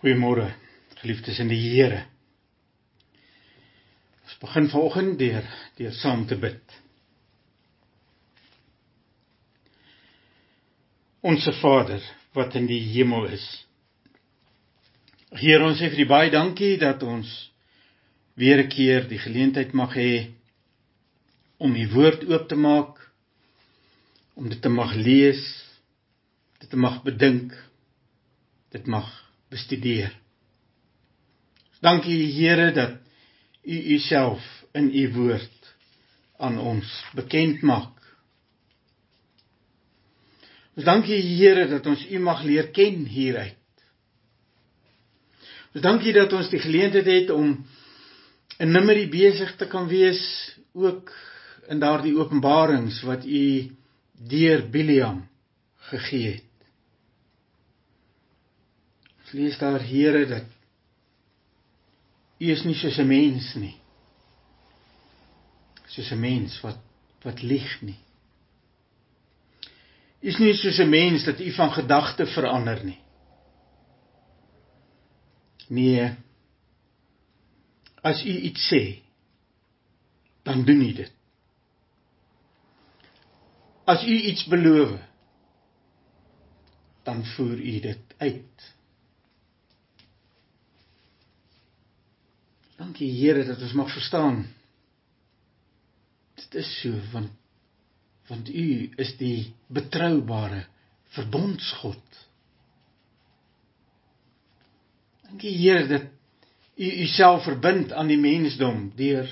Goeiemôre, geliefdes in die Here. Ons begin vanoggend deur deur saam te bid. Onse Vader wat in die hemel is. Here, ons sê vir U baie dankie dat ons weer 'n keer die geleentheid mag hê om U woord oop te maak, om dit te mag lees, dit te mag bedink, dit mag bestudeer. Dankie Here dat U Uself in U woord aan ons bekend maak. Ons dankie Here dat ons U mag leer ken hieruit. Ons dankie dat ons die geleentheid het om in Numeri besig te kan wees ook in daardie openbarings wat U deur Biliam gegee het. Ons lees daar Here dat U is nie soos 'n mens nie. Soos 'n mens wat wat lieg nie. U is nie soos 'n mens dat U van gedagte verander nie. Nee. As U iets sê, dan doen U dit. As U iets beloof, dan voer U dit uit. Dankie Here dat ons mag verstaan. Dit is so want want U is die betroubare verbondsgod. Dankie Here dat U Uself verbind aan die mensdom deur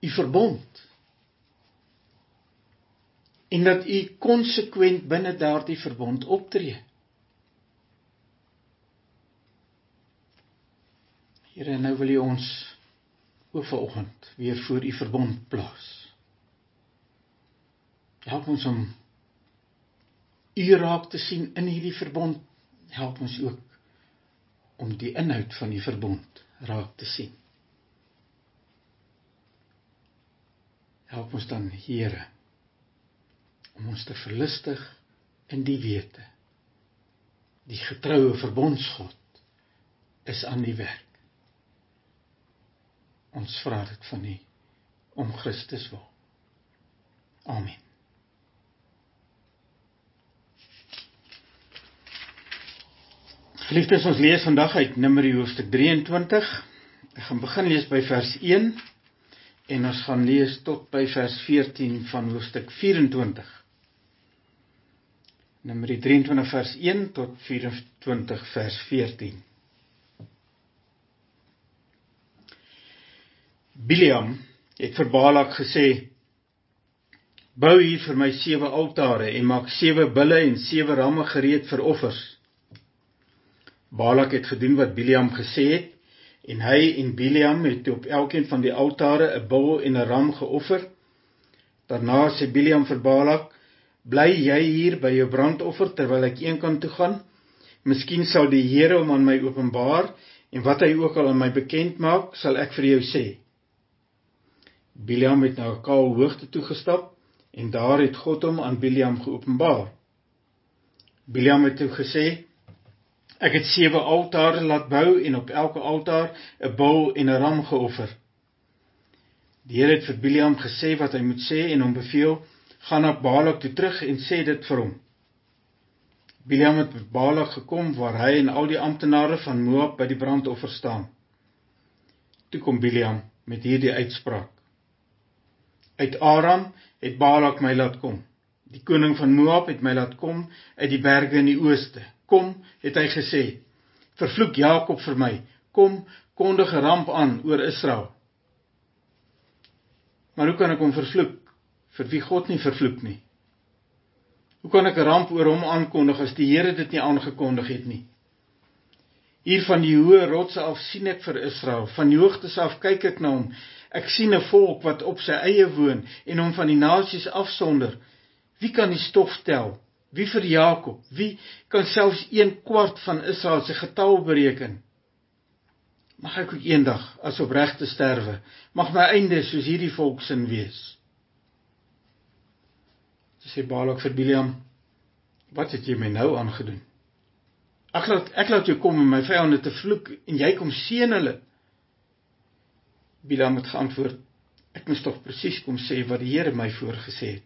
U verbond. En dat U konsekwent binne daardie verbond optree. Here, nou wil U ons ook vanoggend weer voor u verbond plaas. Help ons om u raak te sien in hierdie verbond. Help ons ook om die inhoud van die verbond raak te sien. Help ons dan, Here, om ons te verlustig in die wete. Die getroue verbondsgod is aan die werk. Ons vra dit van U om Christus wil. Amen. Geliefdes, ons lees vandag uit Numeri hoofstuk 23. Ek gaan begin lees by vers 1 en ons gaan lees tot by vers 14 van hoofstuk 24. Numeri 23 vers 1 tot 24 vers 14. Biliam het vir Balak gesê: "Bou hier vir my sewe altare en maak sewe bulle en sewe ramme gereed vir offers." Balak het gedoen wat Biliam gesê het en hy en Biliam het op elkeen van die altare 'n bul en 'n ram geoffer. Daarna sê Biliam vir Balak: "Bly jy hier by jou brandoffer terwyl ek eenkant toe gaan. Miskien sal die Here hom aan my openbaar en wat hy ook al aan my bekend maak, sal ek vir jou sê." Biliam het na 'n kaal hoogte toe gestap en daar het God hom aan Biliam geopenbaar. Biliam het toe gesê: "Ek het sewe altare laat bou en op elke altaar 'n bul en 'n ram geoffer." Die Here het vir Biliam gesê wat hy moet sê en hom beveel: "Gaan na Balak toe terug en sê dit vir hom." Biliam het by Balak gekom waar hy en al die amptenare van Moab by die brandoffer staan. Toe kom Biliam met hierdie uitspraak: Uit Aram het Balak my laat kom. Die koning van Moab het my laat kom uit die berge in die ooste. Kom, het hy gesê, vervloek Jakob vir my. Kom, kondig 'n ramp aan oor Israel. Maar hoe kan ek hom vervloek vir wie God nie vervloek nie? Hoe kan ek 'n ramp oor hom aankondig as die Here dit nie aangekondig het nie? Hier van die hoë rotse af sien ek vir Israel, van die hoogtes af kyk ek na hom Ek sien 'n volk wat op sy eie woon en hom van die nasies afsonder. Wie kan die stof tel? Wie vir Jakob? Wie kan selfs 1 kwart van Israel se getal bereken? Mag ek ook eendag as opregte sterwe, mag my einde soos hierdie volk se wees. Sy sê Balak vir Biliam: "Wat het jy my nou aangedoen? Ek laat ek laat jou kom om my vyande te vloek en jy kom seën hulle. Bilam het geantwoord: Ek moes tog presies kom sê wat die Here my voorgesê het.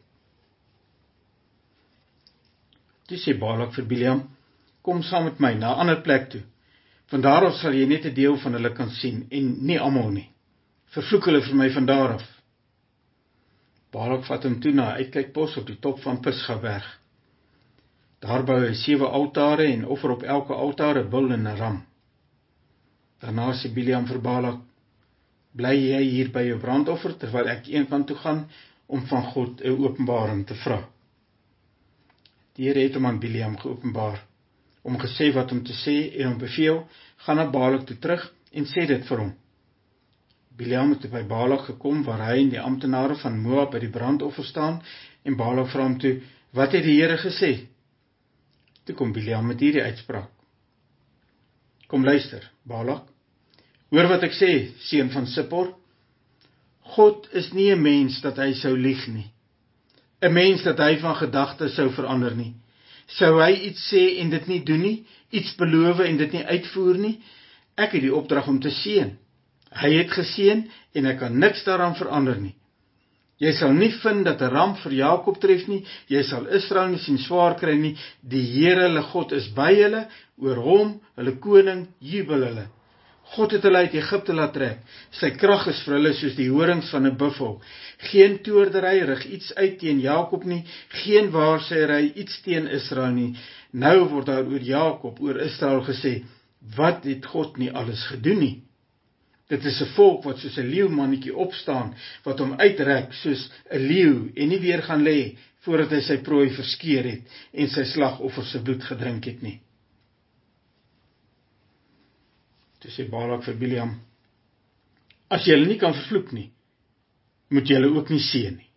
Dis sê Balak vir Bilam: Kom saam met my na 'n ander plek toe. Van daar af sal jy net 'n deel van hulle kan sien en nie almal nie. Vervloek hulle vir my van daar af. Balak vat hom toe na 'n uitkykpos op die top van Pisgaberg. Daar bou hy sewe altare en offer op elke altaar 'n bul en 'n ram. Daarna sê Biljam vir Balak: "Bly jy hier by jou brandoffer terwyl ek eenkant toe gaan om van God 'n openbaring te vra." Die Here het hom aan Biljam geopenbaar, om gesê wat om te sê en hom beveel: "Gaan na Balak toe terug en sê dit vir hom." Biljam het by Balak gekom waar hy en die amptenare van Moab by die brandoffer staan en Balak vra hom toe: "Wat het die Here gesê?" Toe kom Biljam met hierdie uitspraak: "Kom luister, Balak. Hoor wat ek sê, seun van Sippor. God is nie 'n mens dat hy sou lieg nie. 'n Mens dat hy van gedagtes sou verander nie. Sou hy iets sê en dit nie doen nie, iets beloof en dit nie uitvoer nie? Ek het die opdrag om te seën. Hy het geseën en ek kan niks daaraan verander nie. Jy sal nie vind dat 'n ramp vir Jakob tref nie. Jy sal Israel nie sien swaar kry nie. Die Here, hulle God, is by hulle, oor hom, hulle koning, jubel hulle. God het hulle uit Egipte laat trek. Sy krag is vir hulle soos die horings van 'n buffel. Geen toordery rig iets uit teen Jakob nie, geen waarsêry iets teen Israel nie. Nou word daar oor Jakob, oor Israel gesê, wat het God nie alles gedoen nie? Dit is 'n volk wat soos 'n leeumannetjie opstaan, wat hom uitrek soos 'n leeu en nie weer gaan lê voordat hy sy prooi verskeer het en sy slagoffer se bloed gedrink het nie. Dis sê Balak vir Biljam: As jy hulle nie kan vervloek nie, moet jy hulle ook nie seën nie.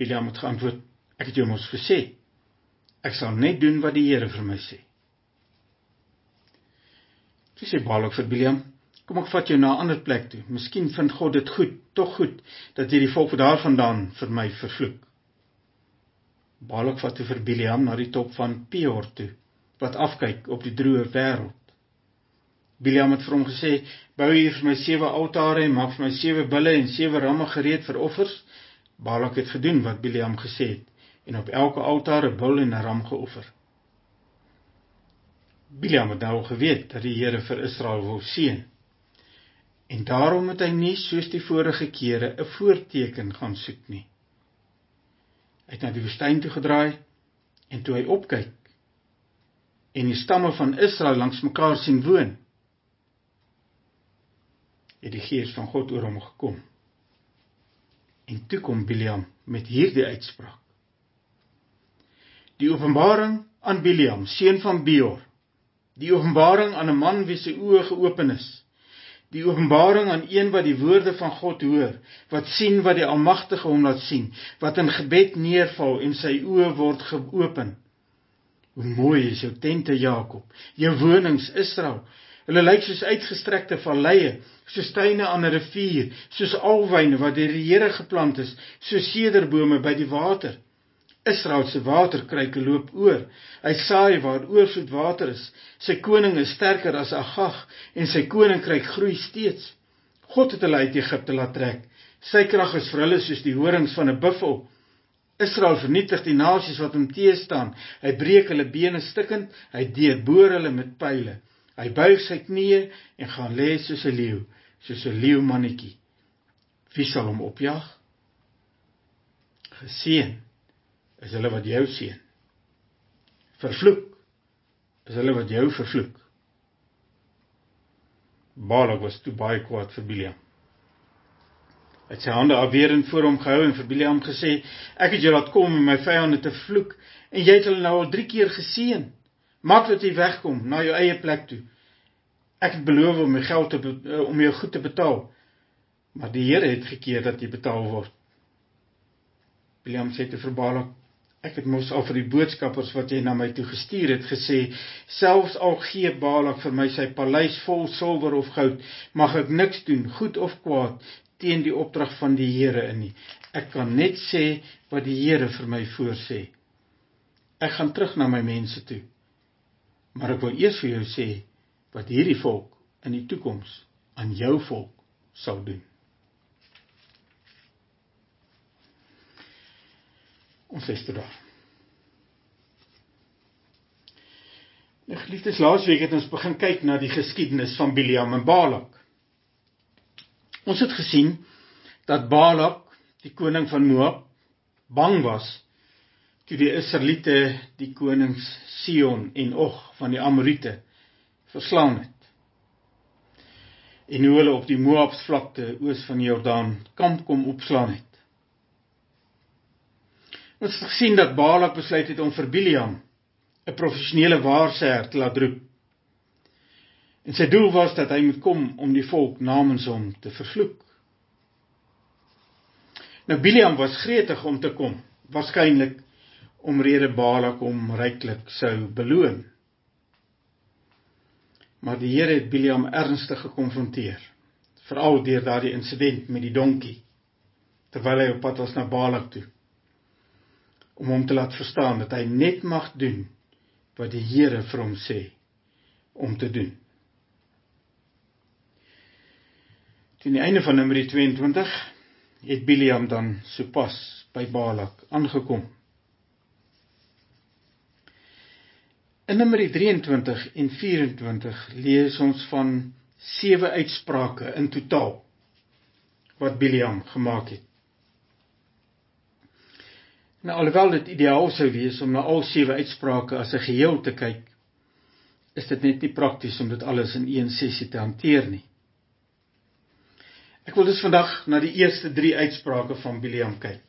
Biljam het geantwoord: Ek het jou mos gesê, ek sal net doen wat die Here vir my sê. Dis sê Balak vir Biljam: Kom ek vat jou na 'n ander plek toe. Miskien vind God dit goed, tog goed dat jy die volk daarvandaan vir my vervloek. Balak vat toe vir Biliam na die top van Peor toe wat afkyk op die droë wêreld. Biliam het vir hom gesê: "Bou hier vir my sewe altare en maak vir my sewe bulle en sewe ramme gereed vir offers." Balak het gedoen wat Biliam gesê het en op elke altaar 'n bul en 'n ram geoffer. Biliam het nou geweet dat die Here vir Israel wil seën. En daarom moet hy nie soos die vorige kere 'n voorteken gaan soek nie. Hy het na die woestyn toe gedraai en toe hy opkyk en die stamme van Israel langs mekaar sien woon, het die gees van God oor hom gekom. En toe kom Biliam met hierdie uitspraak. Die openbaring aan Biliam, seun van Beor, die openbaring aan 'n man wie se oë geopen is die openbaring aan een wat die woorde van God hoor, wat sien wat die Almagtige hom laat sien, wat in gebed neerval en sy oë word geopen. Hoe mooi is jou tente Jakob, jou wonings Israel. Hulle lyk soos uitgestrekte valleie, soos tuine aan 'n rivier, soos alwyne wat deur die Here geplant is, soos sederbome by die water. Israel se waterkruike loop oor. Hy saai waar oorvloed water is. Sy koning is sterker as Agag en sy koninkryk groei steeds. God het hulle uit Egipte laat trek. Sy krag is vir hulle soos die horings van 'n buffel. Israel vernietig die nasies wat hom teë staan. Hy breek hulle bene stukkend, hy deurboor hulle met pile. Hy buig sy knieë en gaan lê soos 'n leeu, soos 'n leeumannetjie. Wie sal hom opjag? Geseën is hulle wat jou seën. Vervloek is hulle wat jou vervloek. Balak was toe baie kwaad vir Biliam. Hy het sy hande afweer en voor hom gehou en vir Biliam gesê: "Ek het jou laat kom om my vyande te vloek en jy het hulle nou al 3 keer geseën. Maak dat jy wegkom na jou eie plek toe. Ek het beloof om my geld te eh, om jou goed te betaal, maar die Here het gekeer dat jy betaal word." Biliam sê te vir Balak: Ek het mos al vir die boodskappers wat jy na my toe gestuur het gesê, selfs al gee Balak vir my sy paleis vol silwer of goud, mag ek niks doen, goed of kwaad, teen die opdrag van die Here in nie. Ek kan net sê wat die Here vir my voorsê. Ek gaan terug na my mense toe. Maar ek wil eers vir jou sê wat hierdie volk in die toekoms aan jou volk sal doen. Ons sê dit daar. Nou geliefdes, laasweek het ons begin kyk na die geskiedenis van Biliam en Balak. Ons het gesien dat Balak, die koning van Moab, bang was toe die Israeliete die konings Sion en Og van die Amorite verslaan het. En hoe hulle op die Moabs vlakte oos van die Jordaan kamp kom opslaan het. Ons het gesien dat Balak besluit het om vir Biliam 'n professionele waarsêer te laat roep. En sy doel was dat hy moet kom om die volk namens hom te vervloek. Nou Biliam was gretig om te kom, waarskynlik omrede Balak hom ryklik sou beloon. Maar die Here het Biliam ernstig gekonfronteer, veral deur daardie insident met die donkie terwyl hy op pad was na Balak toe om hom te laat verstaan dat hy net mag doen wat die Here vir hom sê om te doen. Teen die einde van Numeri 22 het Biliam dan sopas by Balak aangekom. In Numeri 23 en 24 lees ons van sewe uitsprake in totaal wat Biliam gemaak het. Nou alhoewel dit ideaal sou wees om na al sewe uitsprake as 'n geheel te kyk, is dit net nie prakties om dit alles in een sessie te hanteer nie. Ek wil dus vandag na die eerste 3 uitsprake van Biliam kyk.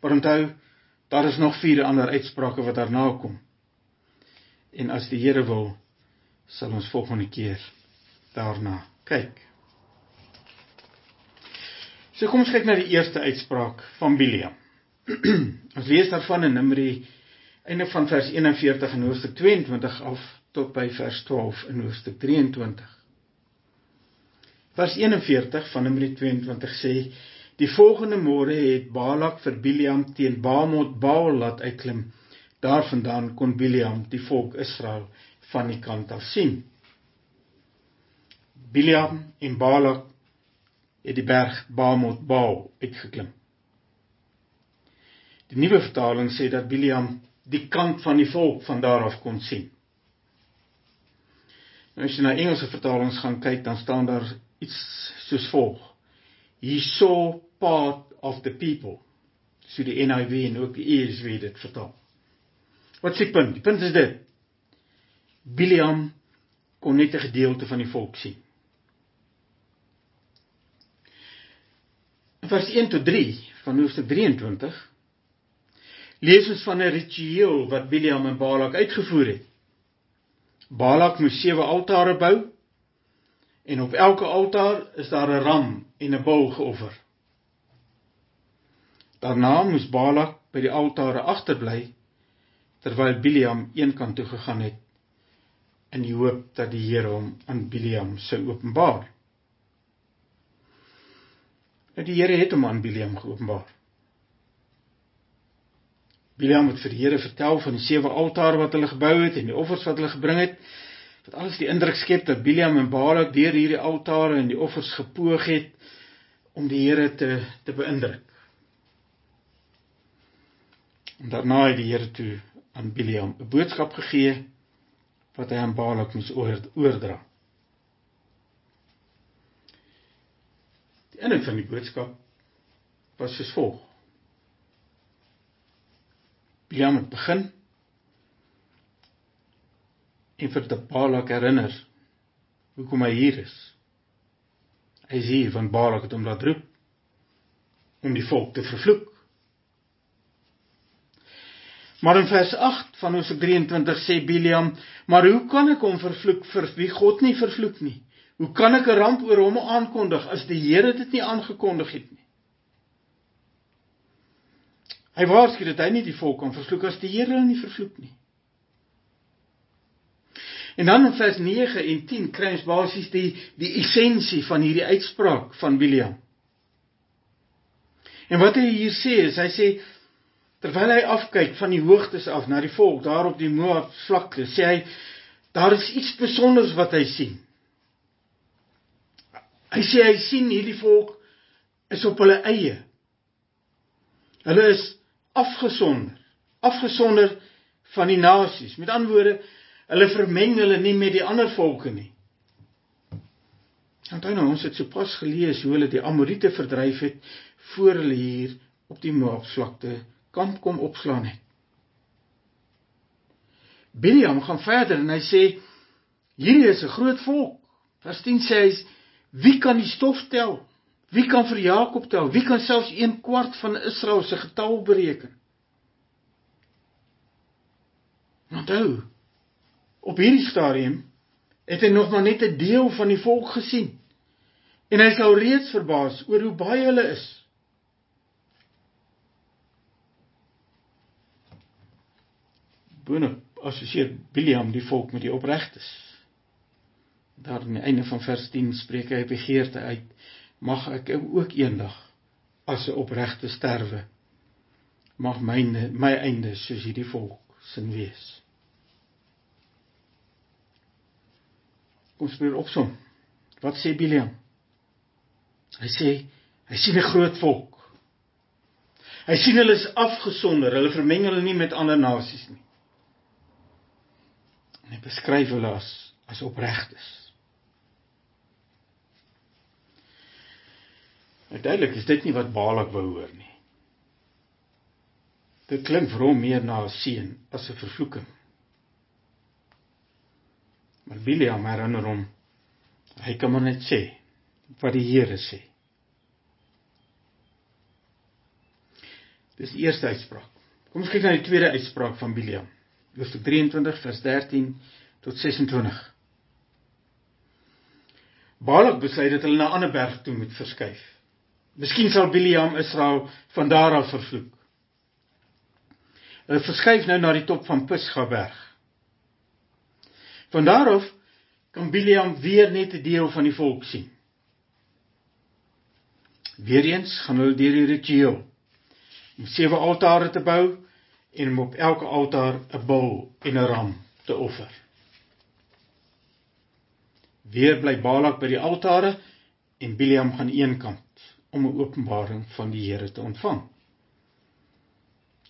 Maar onthou, daar is nog 4 ander uitsprake wat daarna kom. En as die Here wil, sal ons volgende keer daarna kyk. So kom ons kyk na die eerste uitspraak van Biliam. ons lees daarvan in Numeri einde van vers 41 in Hoofstuk 22 af tot by vers 12 in Hoofstuk 23. Vers 41 van Numeri 22 sê: Die volgende môre het Balak vir Biliam teen Bamot Baal laat uitklim Daarvandaan kon Biliam die volk Israel van die kant af sien. Biliam en Balak het die berg Bamot Baal uitgeklim. Die nuwe vertaling sê dat Biliam die kant van die volk van daar af kon sien. Nou as jy na Engelse vertalings gaan kyk, dan staan daar iets soos volg: He saw part of the people. So die NIV en ook die ESV dit vertaal. Wat sê punt? Die punt is dit. Biliam kon net 'n gedeelte van die volk sien. In vers 1 tot 3 van Hoofstuk 23 lees ons van 'n ritueel wat Biliam en Balak uitgevoer het. Balak moes sewe altare bou en op elke altaar is daar 'n ram en 'n bul geoffer. Daarna moes Balak by die altare agterbly terwyl Biliam eenkant toe gegaan het in die hoop dat die Here hom aan Biliam sou openbaar. En die Here het hom aan Biliam geopenbaar. Biliam het vir die Here vertel van die sewe altare wat hulle gebou het en die offers wat hulle gebring het. Wat alles die indruk skep dat Biliam en Balak deur hierdie altare en die offers gepoog het om die Here te te beïndruk. En daarna het die Here toe aan Biliam 'n boodskap gegee wat hy aan Balak moes oordra. Die inhoud van die boodskap was soos volg: Biliam het begin en vir die Balak herinner hoekom hy hier is. Hy hier van Balak het hom laat roep om die volk te vervloek. Maar in vers 8 van Hosea 23 sê Biliam: "Maar hoe kan ek hom vervloek vir wie God nie vervloek nie? Hoe kan ek 'n ramp oor hom aankondig as die Here dit nie aangekondig het nie?" Hy waarsku dat hy nie die volk kan vervloek as die Here hulle nie vervloek nie. En dan in vers 9 en 10 kry ons basies die die essensie van hierdie uitspraak van Biliam. En wat hy hier sê is hy sê Terwyl hy afkyk van die hoogtes af na die volk daar op die Moab vlakte, sê hy Daar is iets spesiaals wat hy sien. Hy sê hy sien hierdie volk is op hulle eie. Hulle is afgesonder, afgesonder van die nasies. Met ander woorde, hulle vermeng hulle nie met die ander volke nie. Onthou nou, ons het sopas gelees hoe hulle die Amorite verdryf het voor hulle hier op die Moabsvlakte kamp kom opslaan het. Biliam gaan verder en hy sê hierdie is 'n groot volk. Vers 10 sê hy wie kan die stof tel? Wie kan vir Jakob tel? Wie kan selfs 1 kwart van Israel se getal bereken? Onthou, op hierdie stadium het hy nog maar net 'n deel van die volk gesien. En hy sou reeds verbaas oor hoe baie hulle is. Boonop assosieer Biliam die volk met die opregtes. Daar aan die einde van vers 10 spreek hy begeerte uit: Mag ek ook eendag as 'n opregte sterwe. Mag myne my einde soos hierdie volk sin wees. Kom spreek opsom. Wat sê Biliam? Hy sê hy sien 'n groot volk. Hy sien hulle is afgesonder, hulle vermeng hulle nie met ander nasies nie. En hy beskryf hulle as as opregtes. Uiteindelik is dit nie wat Balak wou hoor nie. Dit klink vir hom meer na 'n seën as 'n vervloeking. Maar Biliam herinner hom hy kan maar net sê wat die Here sê. Dis die eerste uitspraak. Kom ons kyk na die tweede uitspraak van Biliam hoofstuk 23 vers 13 tot 26. Balak besluit dat hulle na 'n ander berg toe moet verskuif. Miskien sal Biliam Israel van daar af vervloek. Hulle verskuif nou na die top van Pisga berg. Van daar af kan Biliam weer net 'n deel van die volk sien. Weereens gaan hulle deur die ritueel om sewe altare te bou en om op elke altaar 'n bul en 'n ram te offer. Weer bly Balak by die altare en Biliam gaan eenkant om 'n openbaring van die Here te ontvang.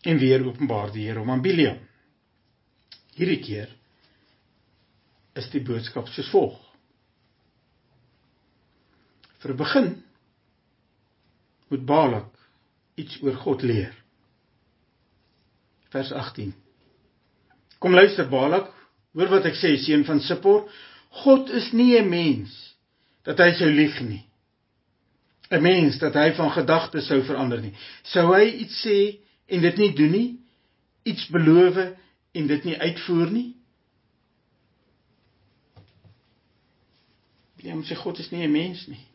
En weer openbaar die Here hom aan Biliam. Hierdie keer is die boodskap soos volg. Vir 'n begin moet Balak iets oor God leer vers 18. Kom luister Balak, hoor wat ek sê seun van Sippor, God is nie 'n mens dat hy sou lieg nie. 'n Mens dat hy van gedagtes sou verander nie. Sou hy iets sê en dit nie doen nie? Iets beloof en dit nie uitvoer nie? Ja, mens sê God is nie 'n mens nie.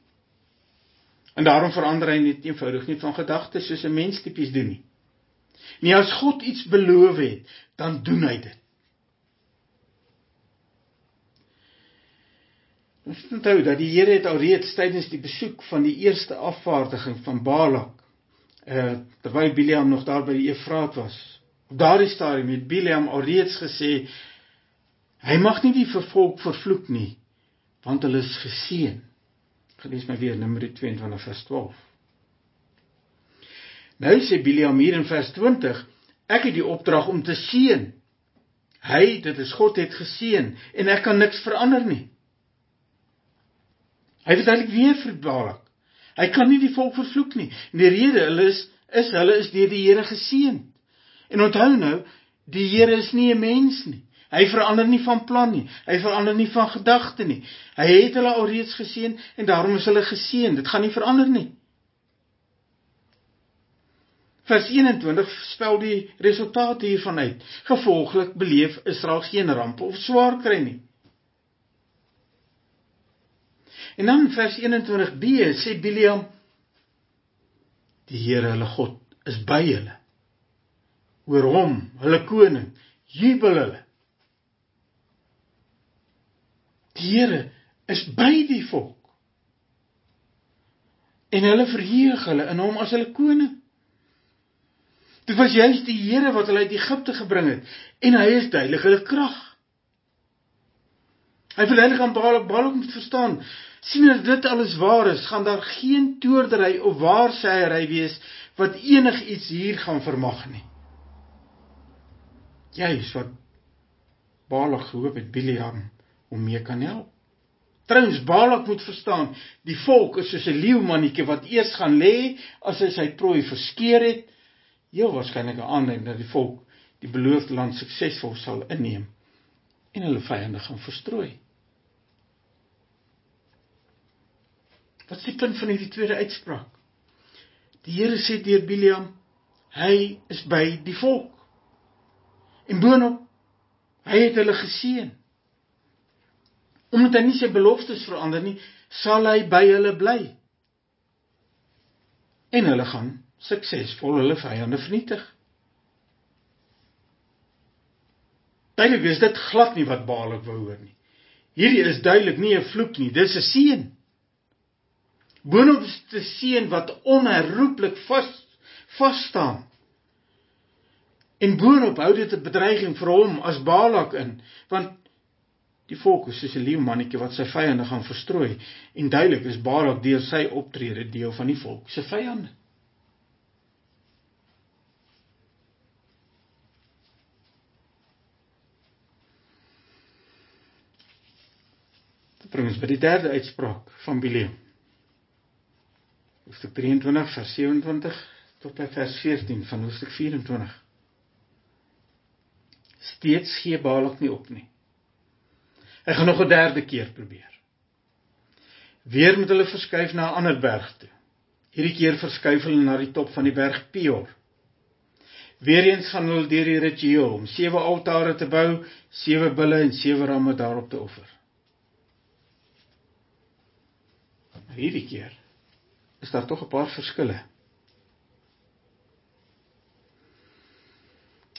En daarom verander hy net eenvoudig nie van gedagtes soos 'n mens tipies doen nie. Nie as God iets beloof het, dan doen hy dit. Ons moet onthou dat die Here het alreeds tydens die besoek van die eerste afvaardiging van Balak, uh terwyl Biliam nog daar by die Efraat was, op daardie stadium het Biliam alreeds gesê hy mag nie die volk vervloek nie, want hulle is geseën. Gelees my weer Numeri 22 vers 12. Nou sê Biliam hier in vers 20, ek het die opdrag om te seën. Hy, dit is God het geseën en ek kan niks verander nie. Hy het eintlik weer vir Balak. Hy kan nie die volk vervloek nie. En die rede hulle is is hulle is deur die Here geseën. En onthou nou, die Here is nie 'n mens nie. Hy verander nie van plan nie. Hy verander nie van gedagte nie. Hy het hulle alreeds geseën en daarom is hulle geseën. Dit gaan nie verander nie. Vers 21 spel die resultate hiervan uit. Gevolglik beleef Israel geen rampe of swaar kry nie. En dan vers 21b sê Biliam die Here hulle God is by hulle. Oor hom, hulle koning, jubel hulle. Die Here is by die volk. En hulle verheug hulle in hom as hulle koning. Dit was juist die Here wat hulle uit Egipte gebring het en hy is duidelik hulle krag. Hy verduidelik aan Balak, Balak moet verstaan, sien as dit alles waar is, gaan daar geen toordery of waarsêery wees wat enigiets hier gaan vermag nie. Juis wat Balak gehoop het Biliam om mee kan help. Trouens Balak moet verstaan, die volk is soos 'n leeumannetjie wat eers gaan lê as hy sy prooi verskeer het. Heel waarskynlik 'n aanduiding dat die volk die beloofde land suksesvol sal inneem en hulle vyande gaan verstrooi. Wat die punt van hierdie tweede uitspraak? Die Here sê deur Biliam, hy is by die volk. En boonop, hy het hulle geseën. Omdat hy nie sy beloftes verander nie, sal hy by hulle bly. En hulle gaan suksesvol hulle vyande vernietig. Duidelik is dit glad nie wat Baal wou hoor nie. Hierdie is duidelik nie 'n vloek nie, dis 'n seën. Boonop is dit 'n seën wat onherroepelik vas vas staan. En boonop hou dit 'n bedreiging vir hom as Balak in, want die volk is soos 'n leeumannetjie wat sy vyande gaan verstrooi en duidelik is Balak deur sy optrede deel van die volk se vyande. Bring ons by die derde uitspraak van Bileam. Hoofstuk 23 vers 27 tot by vers 14 van hoofstuk 24. Steeds gee Balak nie op nie. Hy gaan nog 'n derde keer probeer. Weer moet hulle verskuif na 'n ander berg toe. Hierdie keer verskuif hulle na die top van die berg Peor. Weereens gaan hulle deur die ritueel om sewe altare te bou, sewe bulle en sewe ramme daarop te offer. Hierdie keer is daar tog 'n paar verskille.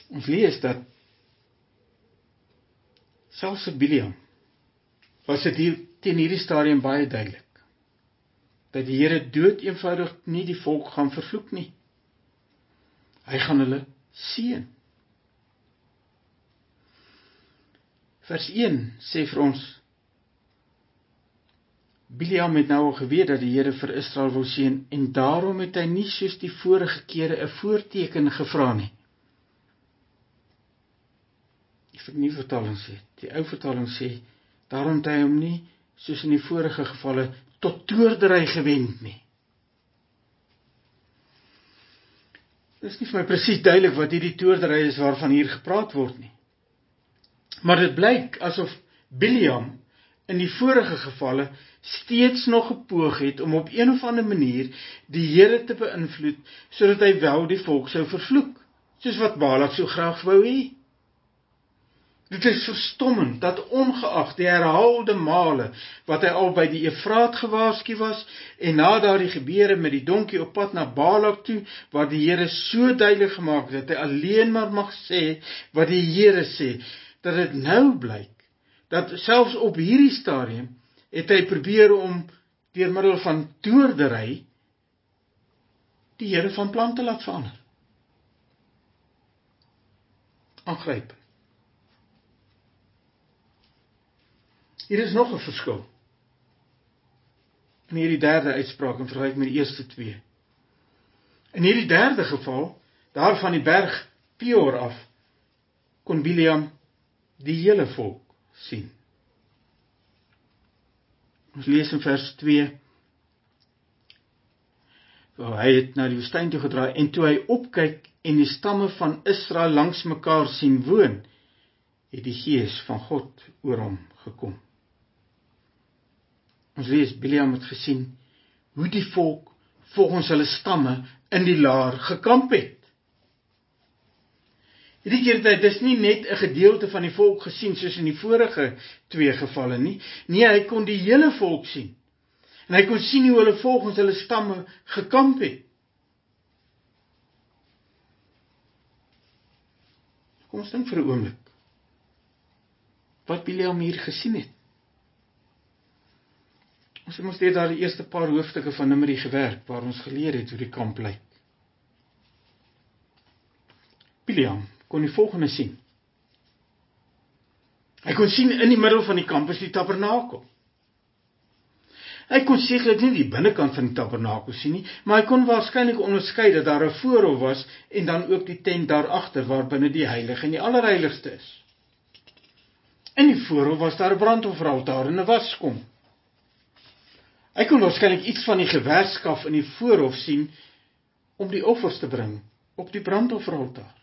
Ons lees dat selfs vir Biliam was dit hier teen hierdie stadium baie duidelik dat die Here dood eenvoudig nie die volk gaan vervloek nie. Hy gaan hulle seën. Vers 1 sê vir ons Biliam het nou al geweet dat die Here vir Israel wou seën en daarom het hy nie soos die vorige kere 'n voorteken gevra nie. Die vernuwe vertaling sê, die ou vertaling sê, daarom het hy hom nie soos in die vorige gevalle tot toordery gewend nie. Dit is nie vir my presies duidelik wat hierdie toordery is waarvan hier gepraat word nie. Maar dit blyk asof Biliam in die vorige gevalle steeds nog gepoog het om op een of ander manier die Here te beïnvloed sodat hy wel die volk sou vervloek, soos wat Balak so graag wou hê. Dit is verstommend dat ongeag die herhaalde male wat hy al by die Efraat gewaarsku was en na daardie gebeure met die donkie op pad na Balak toe waar die Here so duidelik gemaak het dat hy alleen maar mag sê wat die Here sê, dat dit nou blyk dat selfs op hierdie stadium het hy probeer om deur middel van toordery die Here van plan te laat verander. Aangryp. Hier is nog 'n verskil. In hierdie derde uitspraak in vergelyking met die eerste twee. In hierdie derde geval, daar van die berg Peor af, kon Biliam die hele volk sien. Ons lees in vers 2. Waar hy het na die woestyn toe gedraai en toe hy opkyk en die stamme van Israel langs mekaar sien woon, het die gees van God oor hom gekom. Ons lees Biliam het gesien hoe die volk volgens hulle stamme in die laar gekamp het. Hierdie keer het hy dis nie net 'n gedeelte van die volk gesien soos in die vorige twee gevalle nie. Nee, hy kon die hele volk sien. En hy kon sien hoe hulle volgens hulle stamme gekamp het. Kom ons dink vir 'n oomblik. Wat Biliam hier gesien het. Ons het mos net daar die eerste paar hoofstukke van Numeri gewerk waar ons geleer het hoe die kamp lyk. Biliam kon die volgende sien. Hy kon sien in die middel van die kamp is die tabernakel. Hy kon sekerlik nie die binnekant van die tabernakel sien nie, maar hy kon waarskynlik onderskei dat daar 'n voorhof was en dan ook die tent daar agter waar binne die heilige en die allerheiligste is. In die voorhof was daar 'n brandofferaltaar en 'n waskom. Hy kon waarskynlik iets van die gewerskaf in die voorhof sien om die offers te bring op die brandofferaltaar.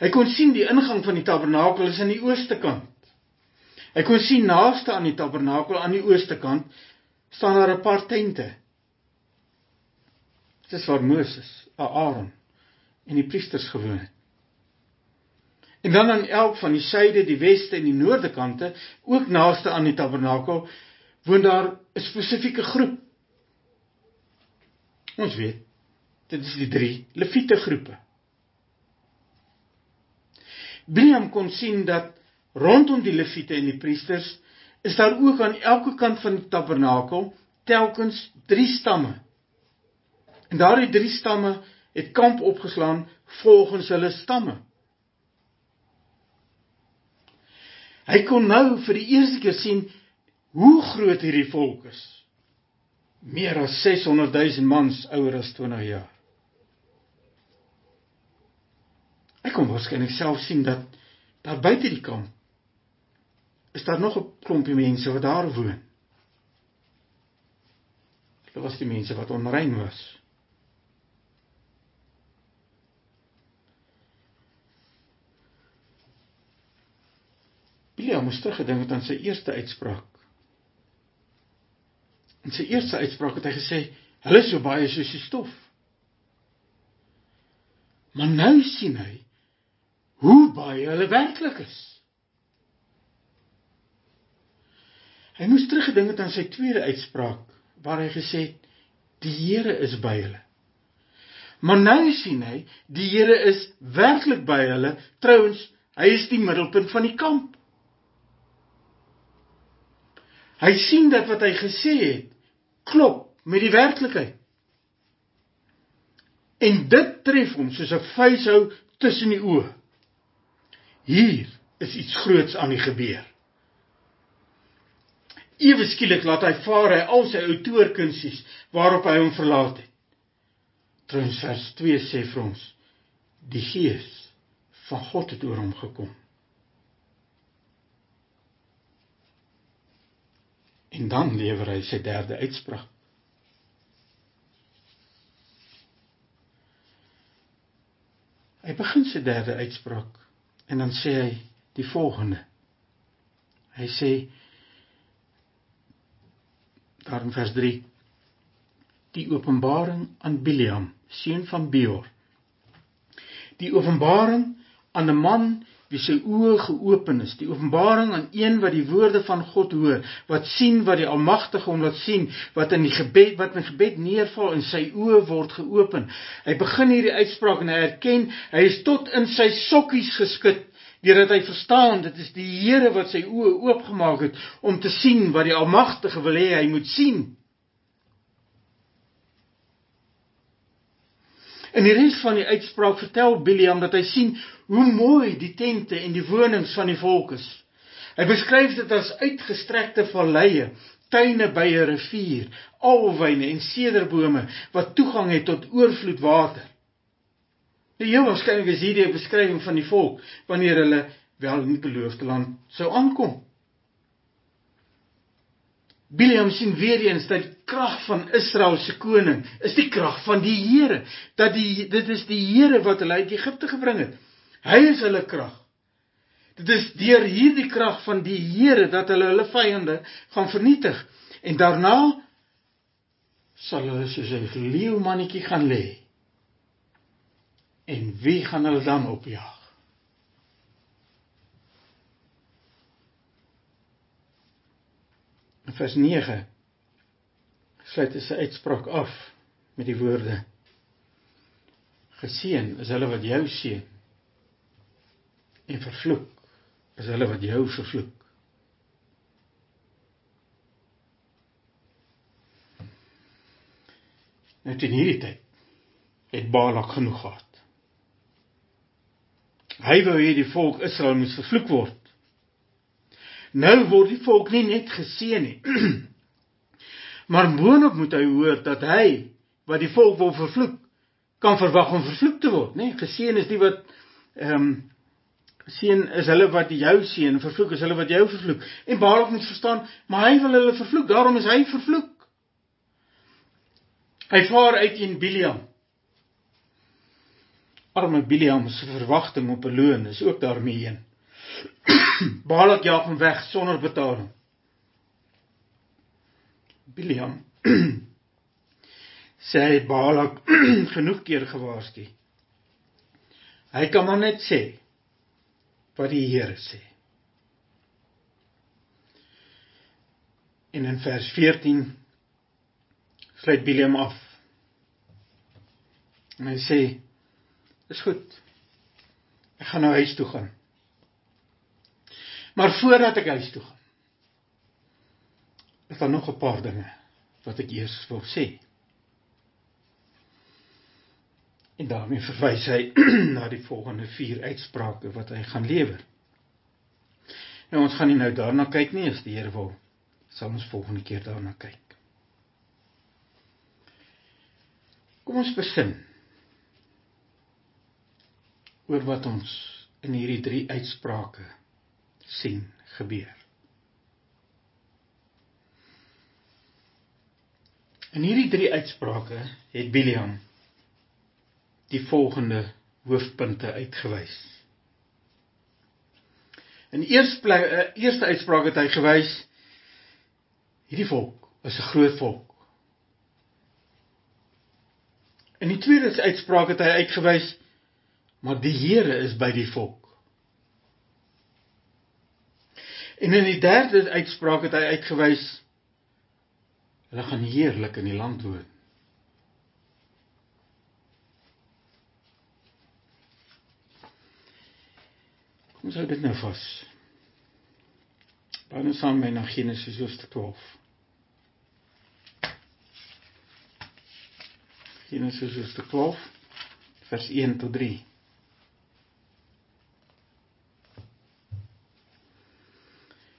Hy kon sien die ingang van die tabernakel is aan die ooste kant. Hy kon sien naaste aan die tabernakel aan die ooste kant staan daar 'n paar tente. Dis waar Moses, Aaron en die priesters gewoon het. En dan aan elk van die suide, die weste en die noorde kante, ook naaste aan die tabernakel, woon daar 'n spesifieke groep. Ons weet, dit is die 3 Lewiete groepe. Biliam kon sien dat rondom die leviete en die priesters is daar ook aan elke kant van die tabernakel telkens 3 stamme. En daardie 3 stamme het kamp opgeslaan volgens hulle stamme. Hy kon nou vir die eerste keer sien hoe groot hierdie volk is. Meer as 600 000 mans ouer as 20 jaar. Ek kon waarskynlik self sien dat daar buite die kamp is daar nog 'n klompie mense wat daar woon. Dit was die mense wat onrein was. Bilia moes teruggedink het aan sy eerste uitspraak. In sy eerste uitspraak het hy gesê: "Hulle is so baie soos die stof." Maar nou sien hy hoe baie hulle werklik is. Hy moes teruggedink het aan sy tweede uitspraak waar hy gesê het die Here is by hulle. Maar nou sien hy die Here is werklik by hulle. Trouwens, hy is die middelpunt van die kamp. Hy sien dat wat hy gesê het klop met die werklikheid. En dit tref hom soos 'n vuishou tussen die oë. Hier is iets groots aan die gebeur. Ewe skielik laat hy vaar hy al sy outoorkunsies waarop hy hom verlaat het. Trouens vers 2 sê vir ons die gees van God het oor hom gekom. En dan lewer hy sy derde uitspraak. Hy begin sy derde uitspraak en dan sê hy die volgende. Hy sê daar in vers 3 die openbaring aan Biliam seun van Beor die openbaring aan 'n man wie sy oë geopen is die openbaring aan een wat die woorde van God hoor wat sien wat die almagtige hom laat sien wat in die gebed wat in gebed neerval en sy oë word geopen hy begin hierdie uitspraak en hy erken hy is tot in sy sokkies geskit deurdat hy verstaan dit is die Here wat sy oë oopgemaak het om te sien wat die Almagtige wil hê hy moet sien. In die res van die uitspraak vertel Biliam dat hy sien hoe mooi die tente en die wonings van die volk is. Hy beskryf dit as uitgestrekte valleie, tuine by 'n rivier, alwyne en sederbome wat toegang het tot oorvloedwater. Die heel waarskynlik is hierdie 'n beskrywing van die volk wanneer hulle wel in die beloofde land sou aankom. Biliam sien weer eens dat die krag van Israel se koning is die krag van die Here, dat die dit is die Here wat hulle uit Egipte gebring het. Hy is hulle krag. Dit is deur hierdie krag van die Here dat hulle hulle vyande gaan vernietig en daarna sal hulle soos 'n leeumannetjie gaan lê. En wie gaan hulle dan opjaag? In vers 9 sluit hy sy uitspraak af met die woorde: Geseën is hulle wat jou seën en vervloek is hulle wat jou vervloek. Net in hierdie tyd het Balak genoeg gehad. Hy wou hê die volk Israel moes vervloek word. Nou word die volk nie net geseën nie. maar boonop moet hy hoor dat hy wat die volk wil vervloek, kan verwag om vervloek te word, nê? Geseën is die wat ehm um, seën is hulle wat jou seën, vervloek is hulle wat jou vervloek. En Balak moet verstaan, maar hy wil hulle vervloek, daarom is hy vervloek. Hy vaar uit in Biliam. Arme Biliam se verwagting op 'n loon is ook daarmee heen. Balak jaag hom weg sonder betaling. Biliam sê Balak genoeg keer gewaarsku. Hy kan maar net sê wat die Here sê. En in vers 14 sluit Biliam af. En hy sê: "Is goed. Ek gaan nou huis toe gaan. Maar voordat ek huis toe gaan, is daar nog 'n paar dinge wat ek eers wil sê." En daarmee verwys hy na die volgende 4 uitsprake wat hy gaan lewer. Nou ons gaan nie nou daarna kyk nie as die Here wil. Sal ons volgende keer daarna kyk. Kom ons besin oor wat ons in hierdie 3 uitsprake sien gebeur. In hierdie 3 uitsprake het Biliam die volgende hoofpunte uitgewys. In eerste uh, eerste uitspraak het hy gewys hierdie volk is 'n groot volk. In die tweede uitspraak het hy uitgewys maar die Here is by die volk. En in die derde uitspraak het hy uitgewys hulle gaan heerlik in die land woon. Ons hou dit nou vas. Baie nou saam met na Genesis hoofstuk 12. Genesis hoofstuk 12 vers 1 tot 3.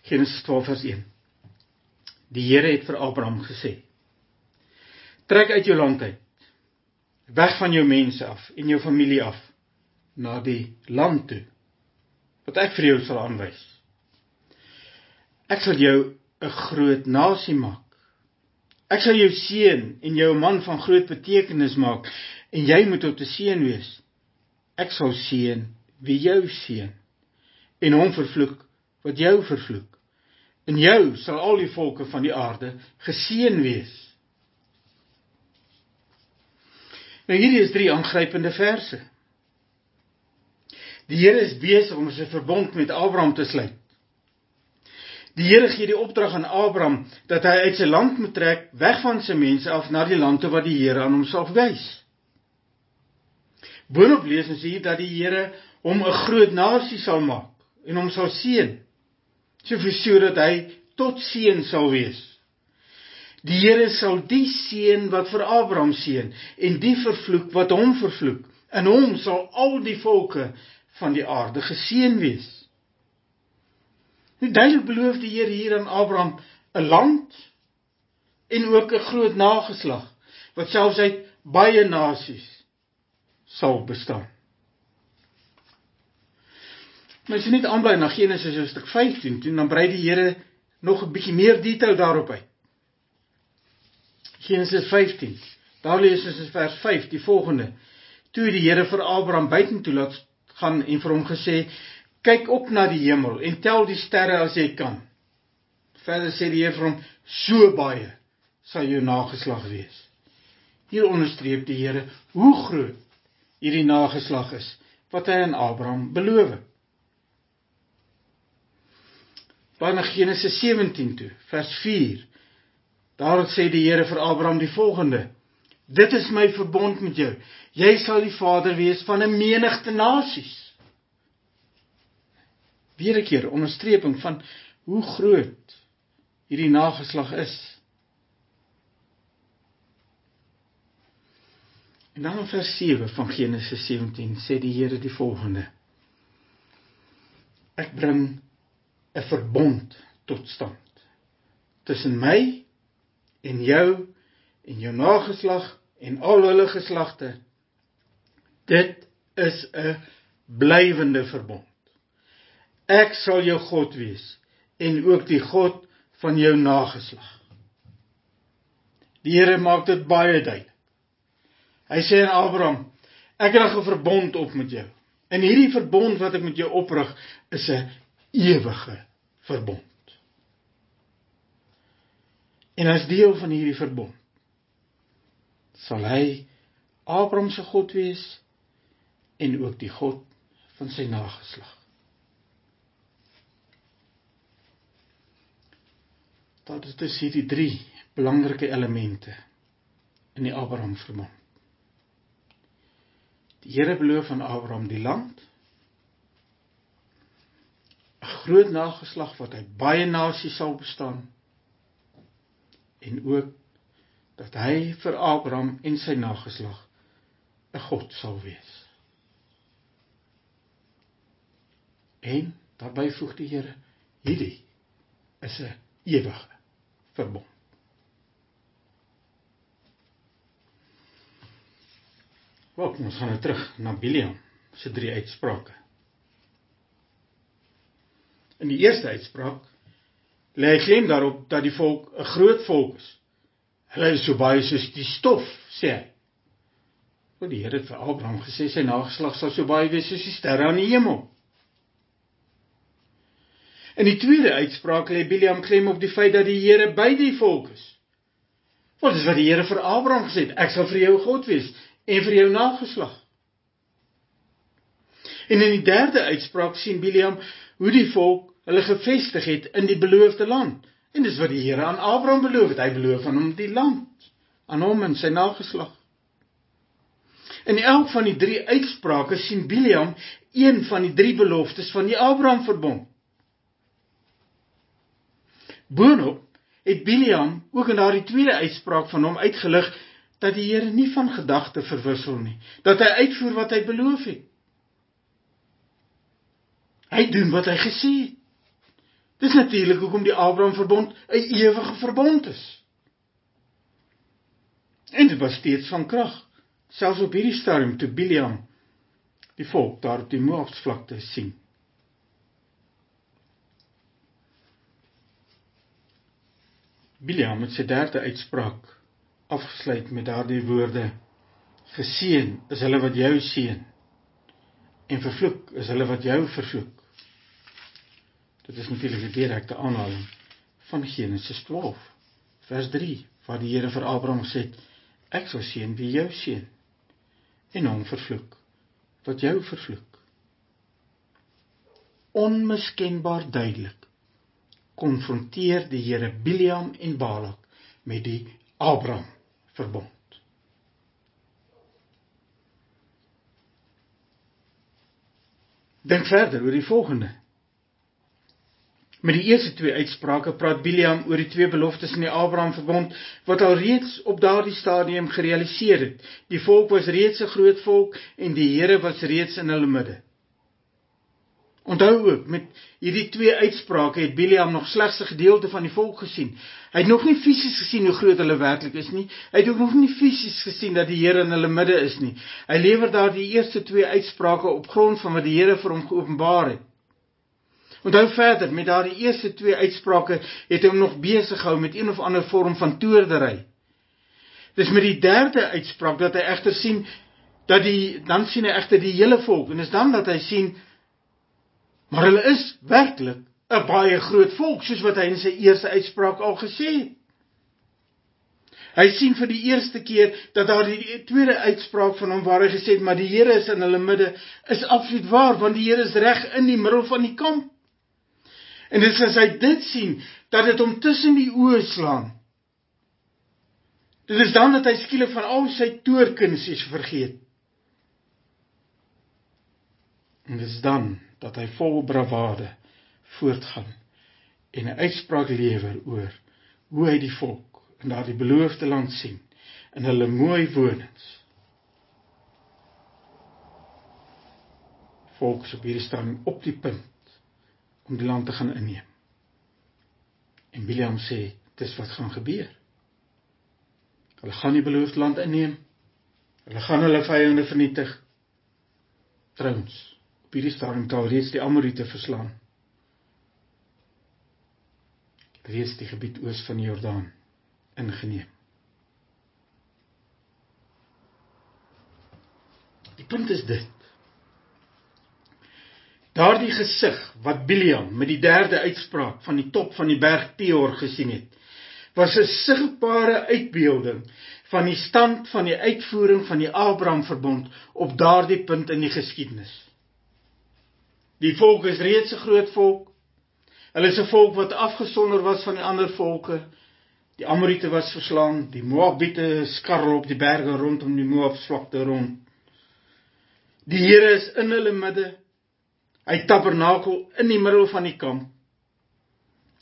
Genesis 12 vers 1. Die Here het vir Abraham gesê: Trek uit jou land uit, weg van jou mense af en jou familie af na die land toe wat ek vir jou sal aanwys. Ek sal jou 'n groot nasie maak. Ek sal jou seën en jou 'n man van groot betekenis maak en jy moet tot 'n seën wees. Ek sal seën wie jou seën en hom vervloek wat jou vervloek. In jou sal al die volke van die aarde geseën wees. Nou hierdie is drie aangrypende verse. Die Here is besig om 'n verbond met Abraham te sluit. Die Here gee die opdrag aan Abraham dat hy uit sy land moet trek, weg van sy mense af na die land wat die Here aan hom sal wys. Boonop lees ons hier dat die Here hom 'n groot nasie sal maak en hom sal seën. So verseker dat hy tot seën sal wees. Die Here sal die seën wat vir Abraham seën en die vervloek wat hom vervloek. In hom sal al die volke van die aarde geseën wees. Nou duidelik beloof die Here hier aan Abraham 'n land en ook 'n groot nageslag wat selfs uit baie nasies sal bestaan. Maar as jy net aanbly na Genesis hoofstuk 15, toe dan brei die Here nog 'n bietjie meer detail daarop uit. Genesis 15. Daar lees ons in vers 5 die volgende: Toe die Here vir Abraham buitentoe laat gaan en vir hom gesê: "Kyk op na die hemel en tel die sterre as jy kan." Verder sê die Here vir hom: "So baie sal jou nageslag wees." Hier onderstreep die Here hoe groot hierdie nageslag is wat hy aan Abraham beloof het. Van Genesis 17 toe, vers 4. Daar sê die Here vir Abraham die volgende: Dit is my verbond met jou. Jy sal die vader wees van 'n menigte nasies. Weer 'n keer onderstreping van hoe groot hierdie nageslag is. En dan in vers 7 van Genesis 17 sê die Here die volgende: ek bring 'n verbond tot stand tussen my en jou en jou nageslag en al hulle geslagte. Dit is 'n blywende verbond. Ek sal jou God wees en ook die God van jou nageslag. Die Here maak dit baie duidelik. Hy sê aan Abraham: Ek het 'n verbond op met jou. En hierdie verbond wat ek met jou oprig is 'n ewige verbond. En as deel van hierdie verbond sal hy Abraham se God wees en ook die God van sy nageslag. Dit is hierdie drie belangrike elemente in die Abraham verbond. Die Here beloof aan Abraham die land 'n groot nageslag wat uit baie nasies sal bestaan en ook dat hy vir Abraham en sy nageslag 'n God sal wees. En daarbey voeg die Here hierdie is 'n ewige verbond. Wat ons gaan nou terug na Biliam se drie uitsprake. In die eerste uitspraak lê hy klem daarop dat die volk 'n groot volk is. Hulle is so baie soos die stof, sê hy. Want die Here het vir Abraham gesê sy nageslag sal so baie wees soos die sterre aan die hemel. In die tweede uitspraak lê Biliam klem op die feit dat die Here by die volk is. Wat is wat die Here vir Abraham gesê het? Ek sal vir jou God wees en vir jou nageslag. En in die derde uitspraak sien Biliam hoe die volk hulle gevestig het in die beloofde land. En dis wat die Here aan Abraham beloof het. Hy beloof aan hom die land aan hom en sy nageslag. In elk van die drie uitsprake sien Biliam een van die drie beloftes van die Abraham verbond. Boonop het Biliam ook in daardie tweede uitspraak van hom uitgelig dat die Here nie van gedagte verwissel nie, dat hy uitvoer wat hy beloof het. Hy doen wat hy gesê het. Dis natuurlik hoekom die Abraham verbond 'n ewige verbond is. En dit was steeds van krag, selfs op hierdie stadium toe Biliam die volk daar op die Moabsvlakte sien. Biliam het sy derde uitspraak afgesluit met daardie woorde: Geseën is hulle wat jou seën en vervloek is hulle wat jou vervloek. Dit is natuurlik 'n direkte aanhaling van Genesis 12 vers 3 waar die Here vir Abraham sê: Ek sal seën wie jou seën en hom vervloek wat jou vervloek. Onmiskenbaar duidelik konfronteer die Here Biliam en Balak met die Abraham verbond. Dink verder oor die volgende. Met die eerste twee uitsprake praat Biliam oor die twee beloftes in die Abraham verbond wat al reeds op daardie stadium gerealiseer het. Die volk was reeds 'n groot volk en die Here was reeds in hulle midde. Onthou ook met hierdie twee uitsprake het Biliam nog slegs 'n gedeelte van die volk gesien. Hy het nog nie fisies gesien hoe groot hulle werklik is nie. Hy het ook nog nie fisies gesien dat die Here in hulle midde is nie. Hy lewer daar die eerste twee uitsprake op grond van wat die Here vir hom geopenbaar het. Onthou verder met daardie eerste twee uitsprake het hom nog besig gehou met een of ander vorm van toordery. Dis met die derde uitspraak dat hy egter sien dat die dan sien hy egter die hele volk en is dan dat hy sien Maar hulle is werklik 'n baie groot volk soos wat hy in sy eerste uitspraak al gesê het. Hy sien vir die eerste keer dat daar die tweede uitspraak van hom waar hy gesê het maar die Here is in hulle midde is absoluut waar want die Here is reg in die middel van die kamp. En dis as hy dit sien dat dit hom tussen die oë slaan. Dit is dan dat hy skielik van al sy toorkunsies vergeet. En dis dan dat hy vol bravade voortgaan en 'n uitspraak lewer oor hoe hy die volk in daardie beloofde land sien in hulle mooi wonings. Volks op hierdie stadium op die punt om die land te gaan inneem. En Biljam sê dis wat gaan gebeur. Hulle gaan die beloofde land inneem. Hulle gaan hulle vyande vernietig. Trouens, op hierdie stadium het al reeds die Amorite verslaan. Reeds die gebied oos van die Jordaan ingeneem. Die punt is dit. Daardie gesig wat Biliam met die derde uitspraak van die top van die berg Peor gesien het, was 'n sigbare uitbeelding van die stand van die uitvoering van die Abraham verbond op daardie punt in die geskiedenis. Die volk is reeds 'n groot volk. Hulle is 'n volk wat afgesonder was van die ander volke. Die Amorite was verslaan, die Moabite skarrel op die berge rondom die Moabsvlakte rond. Die Here is in hulle midde Hy tabernakel in die middel van die kamp.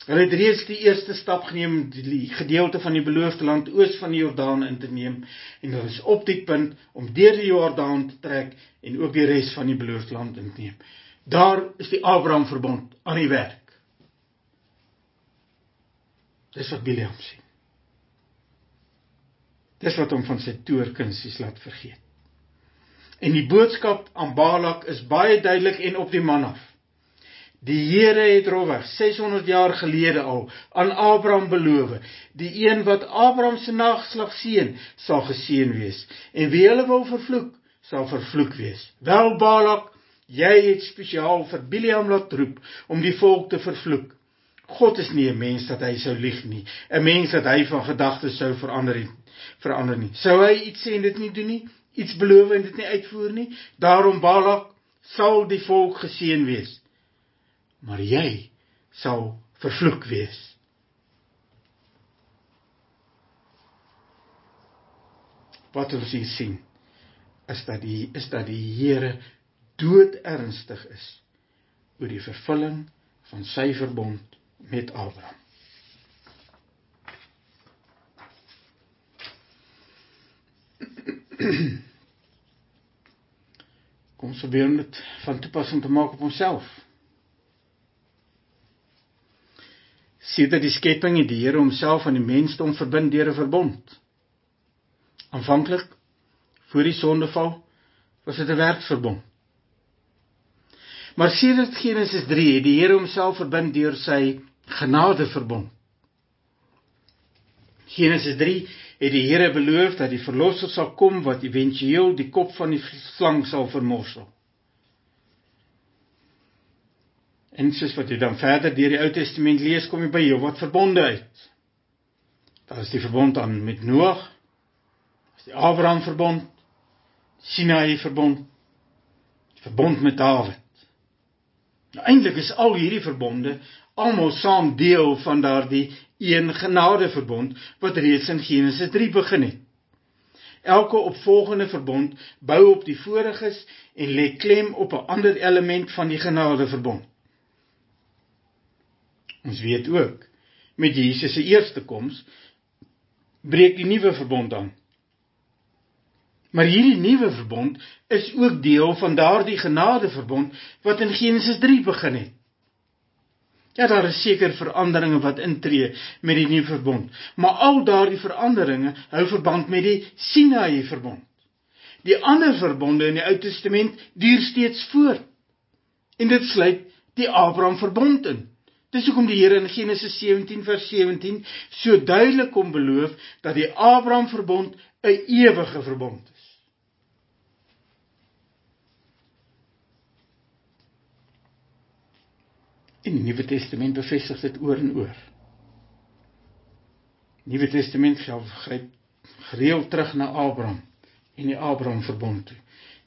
Hulle het reeds die eerste stap geneem om die gedeelte van die beloofde land oos van die Jordaan in te neem en hulle is op die punt om deur die Jordaan te trek en ook die res van die beloofde land in te neem. Daar is die Abraham verbond aan die werk. Dis wat Biljam sien. Dis wat hom van sy toorkunsies laat vergeet. En die boodskap aan Balak is baie duidelik en op die man af. Die Here het rowweg 600 jaar gelede al aan Abraham beloof, die een wat Abraham se nageslag seën, sal geseën wees en wie hulle wil vervloek, sal vervloek wees. Wel Balak, jy het spesiaal vir Bileam laat roep om die volk te vervloek. God is nie 'n mens dat hy sou lieg nie, 'n mens dat hy van gedagtes sou verander nie. Verander nie. Sou hy iets sê en dit nie doen nie? Iets beloof en dit nie uitvoer nie. Daarom Balak sal die volk geseën wees. Maar jy sal vervloek wees. Wat ons hier sien is dat die is dat die Here dood ernstig is oor die vervulling van sy verbond met Abraham. Kom ons probeer om dit van toepassing te maak op onsself. Sedert die skepping die Here homself aan die mensdom verbind deur 'n verbond. Aanvanklik voor die sondeval was dit 'n werkverbond. Maar sedert Genesis 3 het die Here homself verbind deur sy genadeverbond. Genesis 3 het die Here beloof dat die verlosser sal kom wat éventueel die kop van die slang sal vermorsel. En soos wat jy dan verder deur die Ou Testament lees, kom jy by jou wat verbonde uit. Daar is die verbond aan met Noag, die Abraham verbond, Sinaï verbond, die verbond met Dawid. Nou eintlik is al hierdie verbonde almal saam deel van daardie een genadeverbond wat reeds in Genesis 3 begin het. Elke opvolgende verbond bou op die voriges en lê klem op 'n ander element van die genadeverbond. Ons weet ook met Jesus se eerste koms breek die nuwe verbond aan. Maar hierdie nuwe verbond is ook deel van daardie genadeverbond wat in Genesis 3 begin het. Ja, daar is seker veranderinge wat intree met die nuwe verbond, maar al daardie veranderinge hou verband met die Sinaï verbond. Die ander verbonde in die Ou Testament duur steeds voort. En dit sluit die Abraham verbond in. Dis hoekom die Here in Genesis 17 vers 17 so duidelik kom beloof dat die Abraham verbond 'n ewige verbond is. En die Nuwe Testament bevestig dit oor en oor. Nuwe Testament gryp gereeld terug na Abraham en die Abraham verbond toe.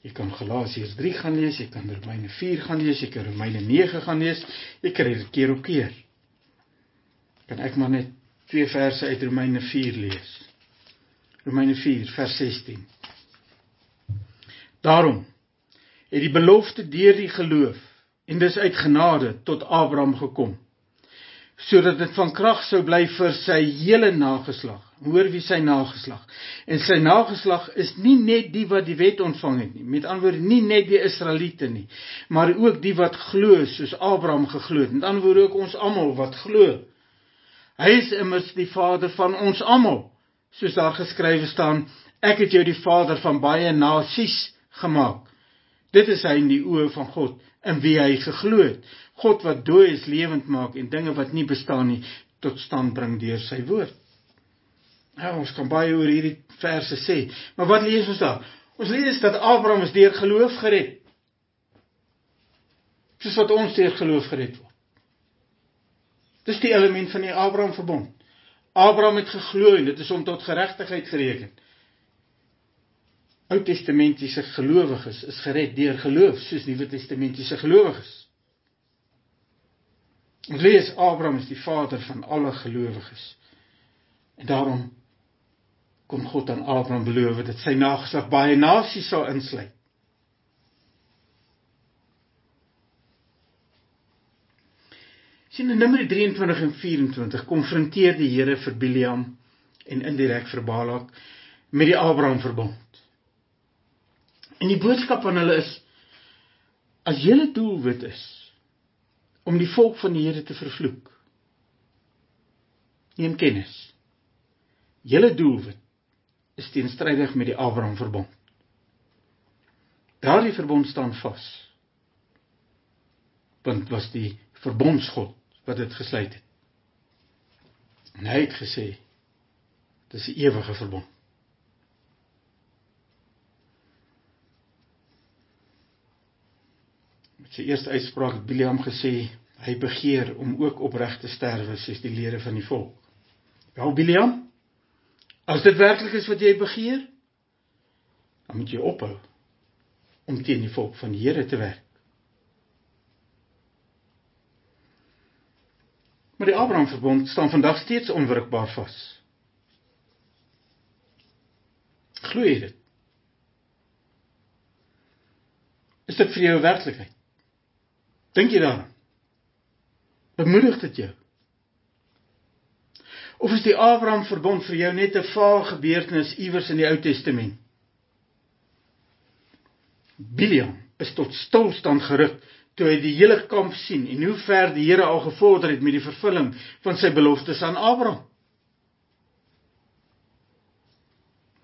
Jy kan Galasiërs 3 gaan lees, jy kan Romeine 4 gaan lees, jy kan Romeine 9 gaan lees. Jy kry dit keer op keer. Kan ek maar net twee verse uit Romeine 4 lees. Romeine 4 vers 16. Daarom het die belofte deur die geloof en dis uit genade tot Abraham gekom sodat dit van krag sou bly vir sy hele nageslag Hoor wie sy nageslag. En sy nageslag is nie net die wat die wet ontvang het nie, met ander woorde nie net die Israeliete nie, maar ook die wat glo soos Abraham geglo het. Met ander woorde ook ons almal wat glo. Hy is immers die vader van ons almal. Soos daar geskrywe staan, ek het jou die vader van baie nasies gemaak. Dit is hy in die oë van God in wie hy geglo het. God wat dooies lewend maak en dinge wat nie bestaan nie tot stand bring deur sy woord. Ja, ons kan baie oor hierdie verse sê, maar wat lees ons daar? Ons lees dat Abraham is deur geloof gered. Soos wat ons deur geloof gered word. Dis die element van die Abraham verbond. Abraham het geglo en dit is om tot geregtigheid gereken. Ou Testamentiese gelowiges is gered deur geloof, soos Nuwe Testamentiese gelowiges. Ons lees Abraham is die vader van alle gelowiges. En daarom kom God aan Abraham beloof dat sy nageslag baie nasies sal insluit. Sien in Numeri 23 en 24 konfronteer die Here vir Biliam en indirek vir Balak met die Abraham verbond. En die boodskap aan hulle is as julle doelwit is om die volk van die Here te vervloek. Neem kennis. Julle doelwit is teenstrydig met die Abraham verbond. Daardie verbond staan vas. Want was die verbondsgod wat dit gesluit het. En hy het gesê dis 'n ewige verbond. Sy eerste uitspraak het Biliam gesê hy begeer om ook opreg te sterwe soos die lede van die volk. Wel Biliam, As dit werklik is wat jy begeer, dan moet jy ophou om teen die volk van die Here te werk. Maar die Abraham verbond staan vandag steeds onwrikbaar vas. Glo jy dit? Is dit vir jou werklikheid? Dink jy daaraan? Bemoedig dit jou? Of is die Abraham verbond vir jou net 'n vaag gebeurtenis iewers in die Ou Testament? Biliam is tot stilstand geruk toe hy die hele kamp sien en hoe ver die Here al gevorder het met die vervulling van sy beloftes aan Abraham.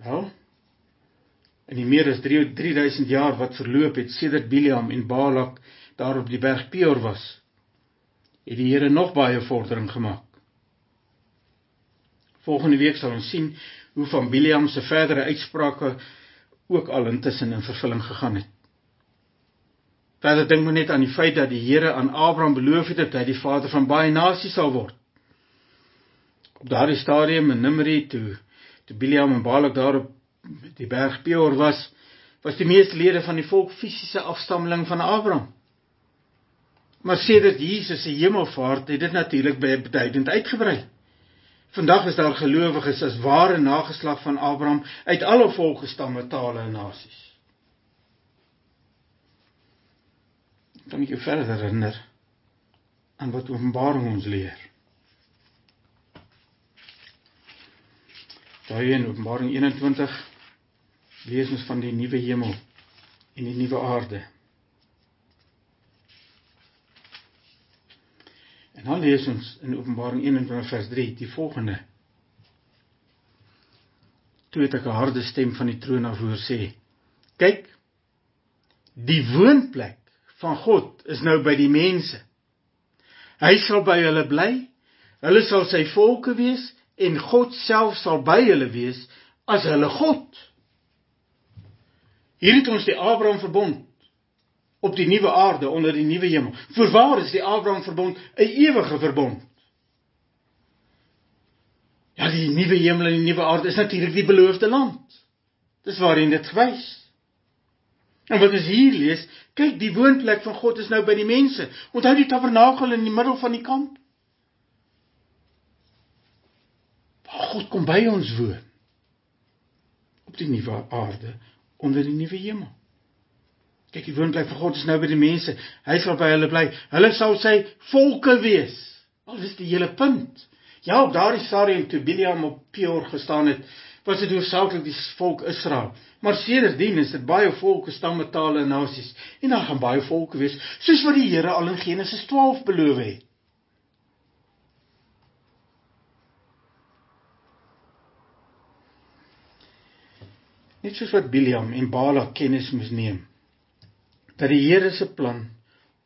Wel, in die meer as 3000 jaar wat verloop het sedert Biliam en Balak daar op die berg Peor was, het die Here nog baie vordering gemaak. Volgende week sal ons sien hoe van Biliam se verdere uitsprake ook al intussen in vervulling gegaan het. Verder dink moet net aan die feit dat die Here aan Abraham beloof het dat hy die vader van baie nasies sal word. Op daardie stadium in Numeri toe toe Biliam en Balak daar op die berg Peor was, was die meeste lede van die volk fisiese afstammeling van Abraham. Maar sedert Jesus se hemelvaart het dit natuurlik baie beduidend uitgebrei. Vandag is daar gelowiges as ware nageslag van Abraham uit alle volke, stamme, tale en nasies. Kan ek jou verder herinner aan wat Openbaring ons leer? Daar in Openbaring 21 lees ons van die nuwe hemel en die nuwe aarde. Dan lees ons in Openbaring 21 vers 3 die volgende. Toe het ek 'n harde stem van die troon af hoor sê: "Kyk, die woonplek van God is nou by die mense. Hy sal by hulle bly. Hulle sal sy volke wees en God self sal by hulle wees as hulle God." Hier het ons die Abraham verbond op die nuwe aarde onder die nuwe hemel. Voorwaar is die Abraham verbond 'n ewige verbond. Ja, die nuwe hemel en die nuwe aarde is natuurlik die beloofde land. Dis waarin dit gewys. En wat ons hier lees, kyk, die woonplek van God is nou by die mense. Onthou die tabernakel in die middel van die kamp? Waar God kom by ons woon. Op die nuwe aarde onder die nuwe hemel. Kyk, die woonplek van God is nou by die mense. Hy sal by hulle bly. Hulle sal sy volke wees. Al is die hele punt. Ja, op daardie stadium toe Biliam op Peor gestaan het, was dit hoofsaaklik die volk Israel. Maar sedertdien is dit baie volke, stamme, tale en nasies. En daar gaan baie volke wees, soos wat die Here al in Genesis 12 beloof het. Net soos wat Biliam en Balak kennis moes neem dat die Here se plan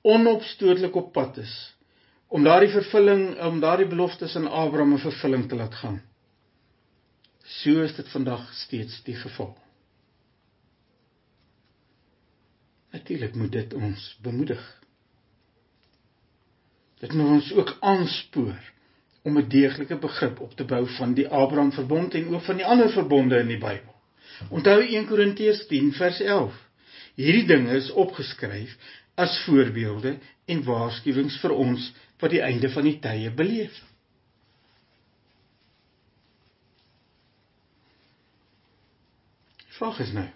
onopstootlik op pad is om daardie vervulling om daardie beloftes aan Abraham 'n vervulling te laat gaan. So is dit vandag steeds die geval. Natuurlik moet dit ons bemoedig. Dit moet ons ook aanspoor om 'n deeglike begrip op te bou van die Abraham verbond en ook van die ander verbonde in die Bybel. Onthou 1 Korintiërs 10 vers 11. Hierdie dinge is opgeskryf as voorbeelde en waarskuwings vir ons wat die einde van die tye beleef. Vraag is nou: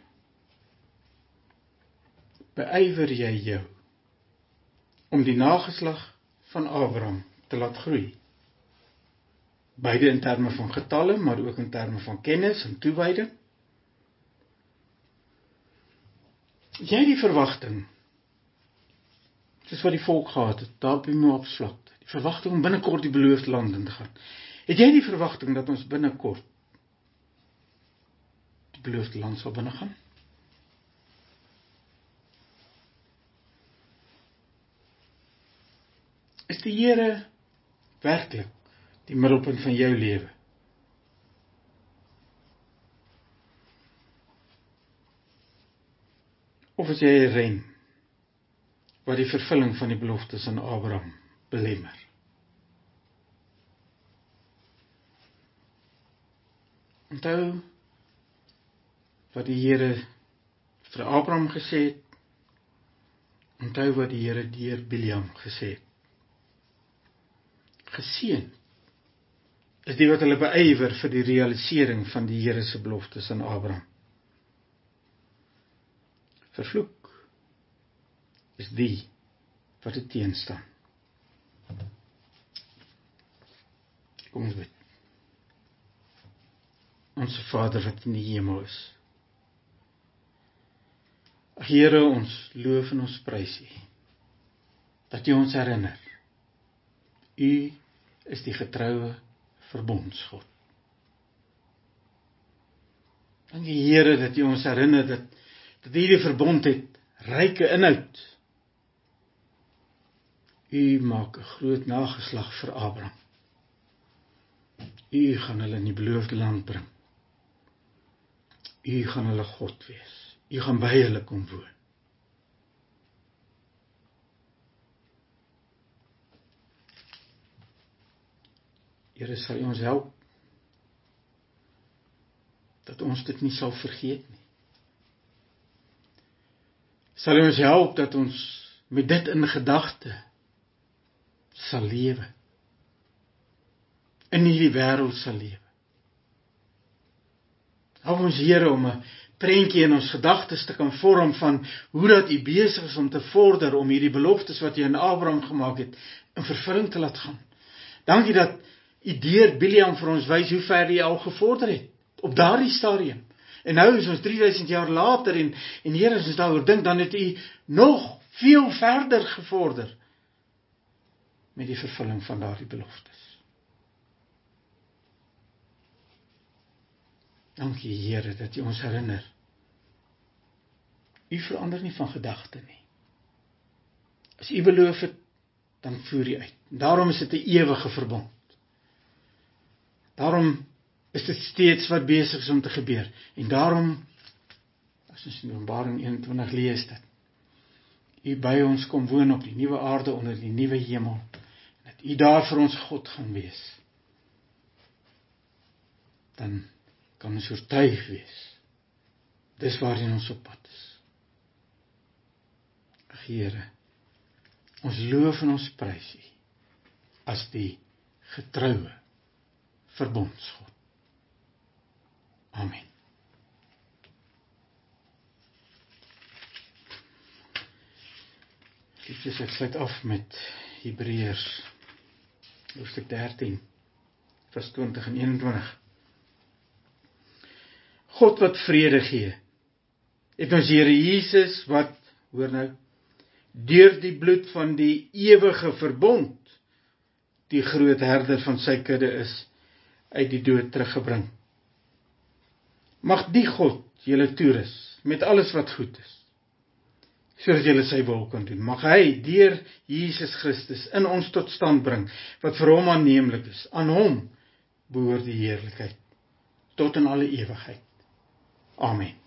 Beywer jy jou om die nageslag van Abraham te laat groei? Beide in terme van getalle, maar ook in terme van kennis en toewyding. Jy die verwagting. Soos wat die volk gehad het daar op die Moabsvlakte. Die verwagting om binnekort die beloofde land in te gaan. Het jy die verwagting dat ons binnekort die beloofde land sal binne gaan is die Here werklik die middelpunt van jou lewe of as jy 'n rem wat die vervulling van die beloftes aan Abraham belemmer. Onthou wat die Here vir Abraham gesê het. Onthou wat die Here deur Biliam gesê het. Geseën is die wat hulle beywer vir die realisering van die Here se beloftes aan Abraham vervloek is die wat dit teenstaan. Kom ons bid. Ons Vader wat in die hemel is. Here ons loof en ons prys U. Dat U ons herinner. U is die getroue verbondsgod. Dankie Here dat U ons herinner dat dat hierdie verbond het ryke inhoud. U maak 'n groot nageslag vir Abraham. U gaan hulle in die beloofde land bring. U gaan hulle God wees. U gaan by hulle kom woon. Here sal ons help dat ons dit nie sal vergeet nie sal ons help dat ons met dit in gedagte sal lewe in hierdie wêreld sal lewe. Help ons Here om 'n prentjie in ons gedagtes te kan vorm van hoe dat U besig is om te vorder om hierdie beloftes wat U aan Abraham gemaak het in vervulling te laat gaan. Dankie dat U deur Biliam vir ons wys hoe ver U al gevorder het op daardie stadium. En nou is ons 3000 jaar later en en Here as ons daaroor dink dan het u nog veel verder gevorder met die vervulling van daardie beloftes. Dankie Here dat U ons herinner. U verander nie van gedagte nie. As U beloof het, dan voer U uit. Daarom is dit 'n ewige verbond. Daarom is dit steeds wat besig is om te gebeur. En daarom as ons in Openbaring 21 lees dit. U by ons kom woon op die nuwe aarde onder die nuwe hemel. Dat u daar vir ons God gaan wees. Dan kan ons oortuig wees. Dis waarheen ons op pad is. Here, ons loof en ons prys U as die getroue verbondsgod. Dit is ek sluit af met Hebreërs hoofstuk 13 vers 20 en 21. God wat vrede gee. Het ons Here Jesus wat hoor nou deur die bloed van die ewige verbond die groot herder van sy kudde is uit die dood teruggebring. Mag die God julle toerus met alles wat goed is sodat julle sy wil kan doen. Mag hy deur Jesus Christus in ons tot stand bring wat vir hom aanneemlik is. Aan hom behoort die heerlikheid tot in alle ewigheid. Amen.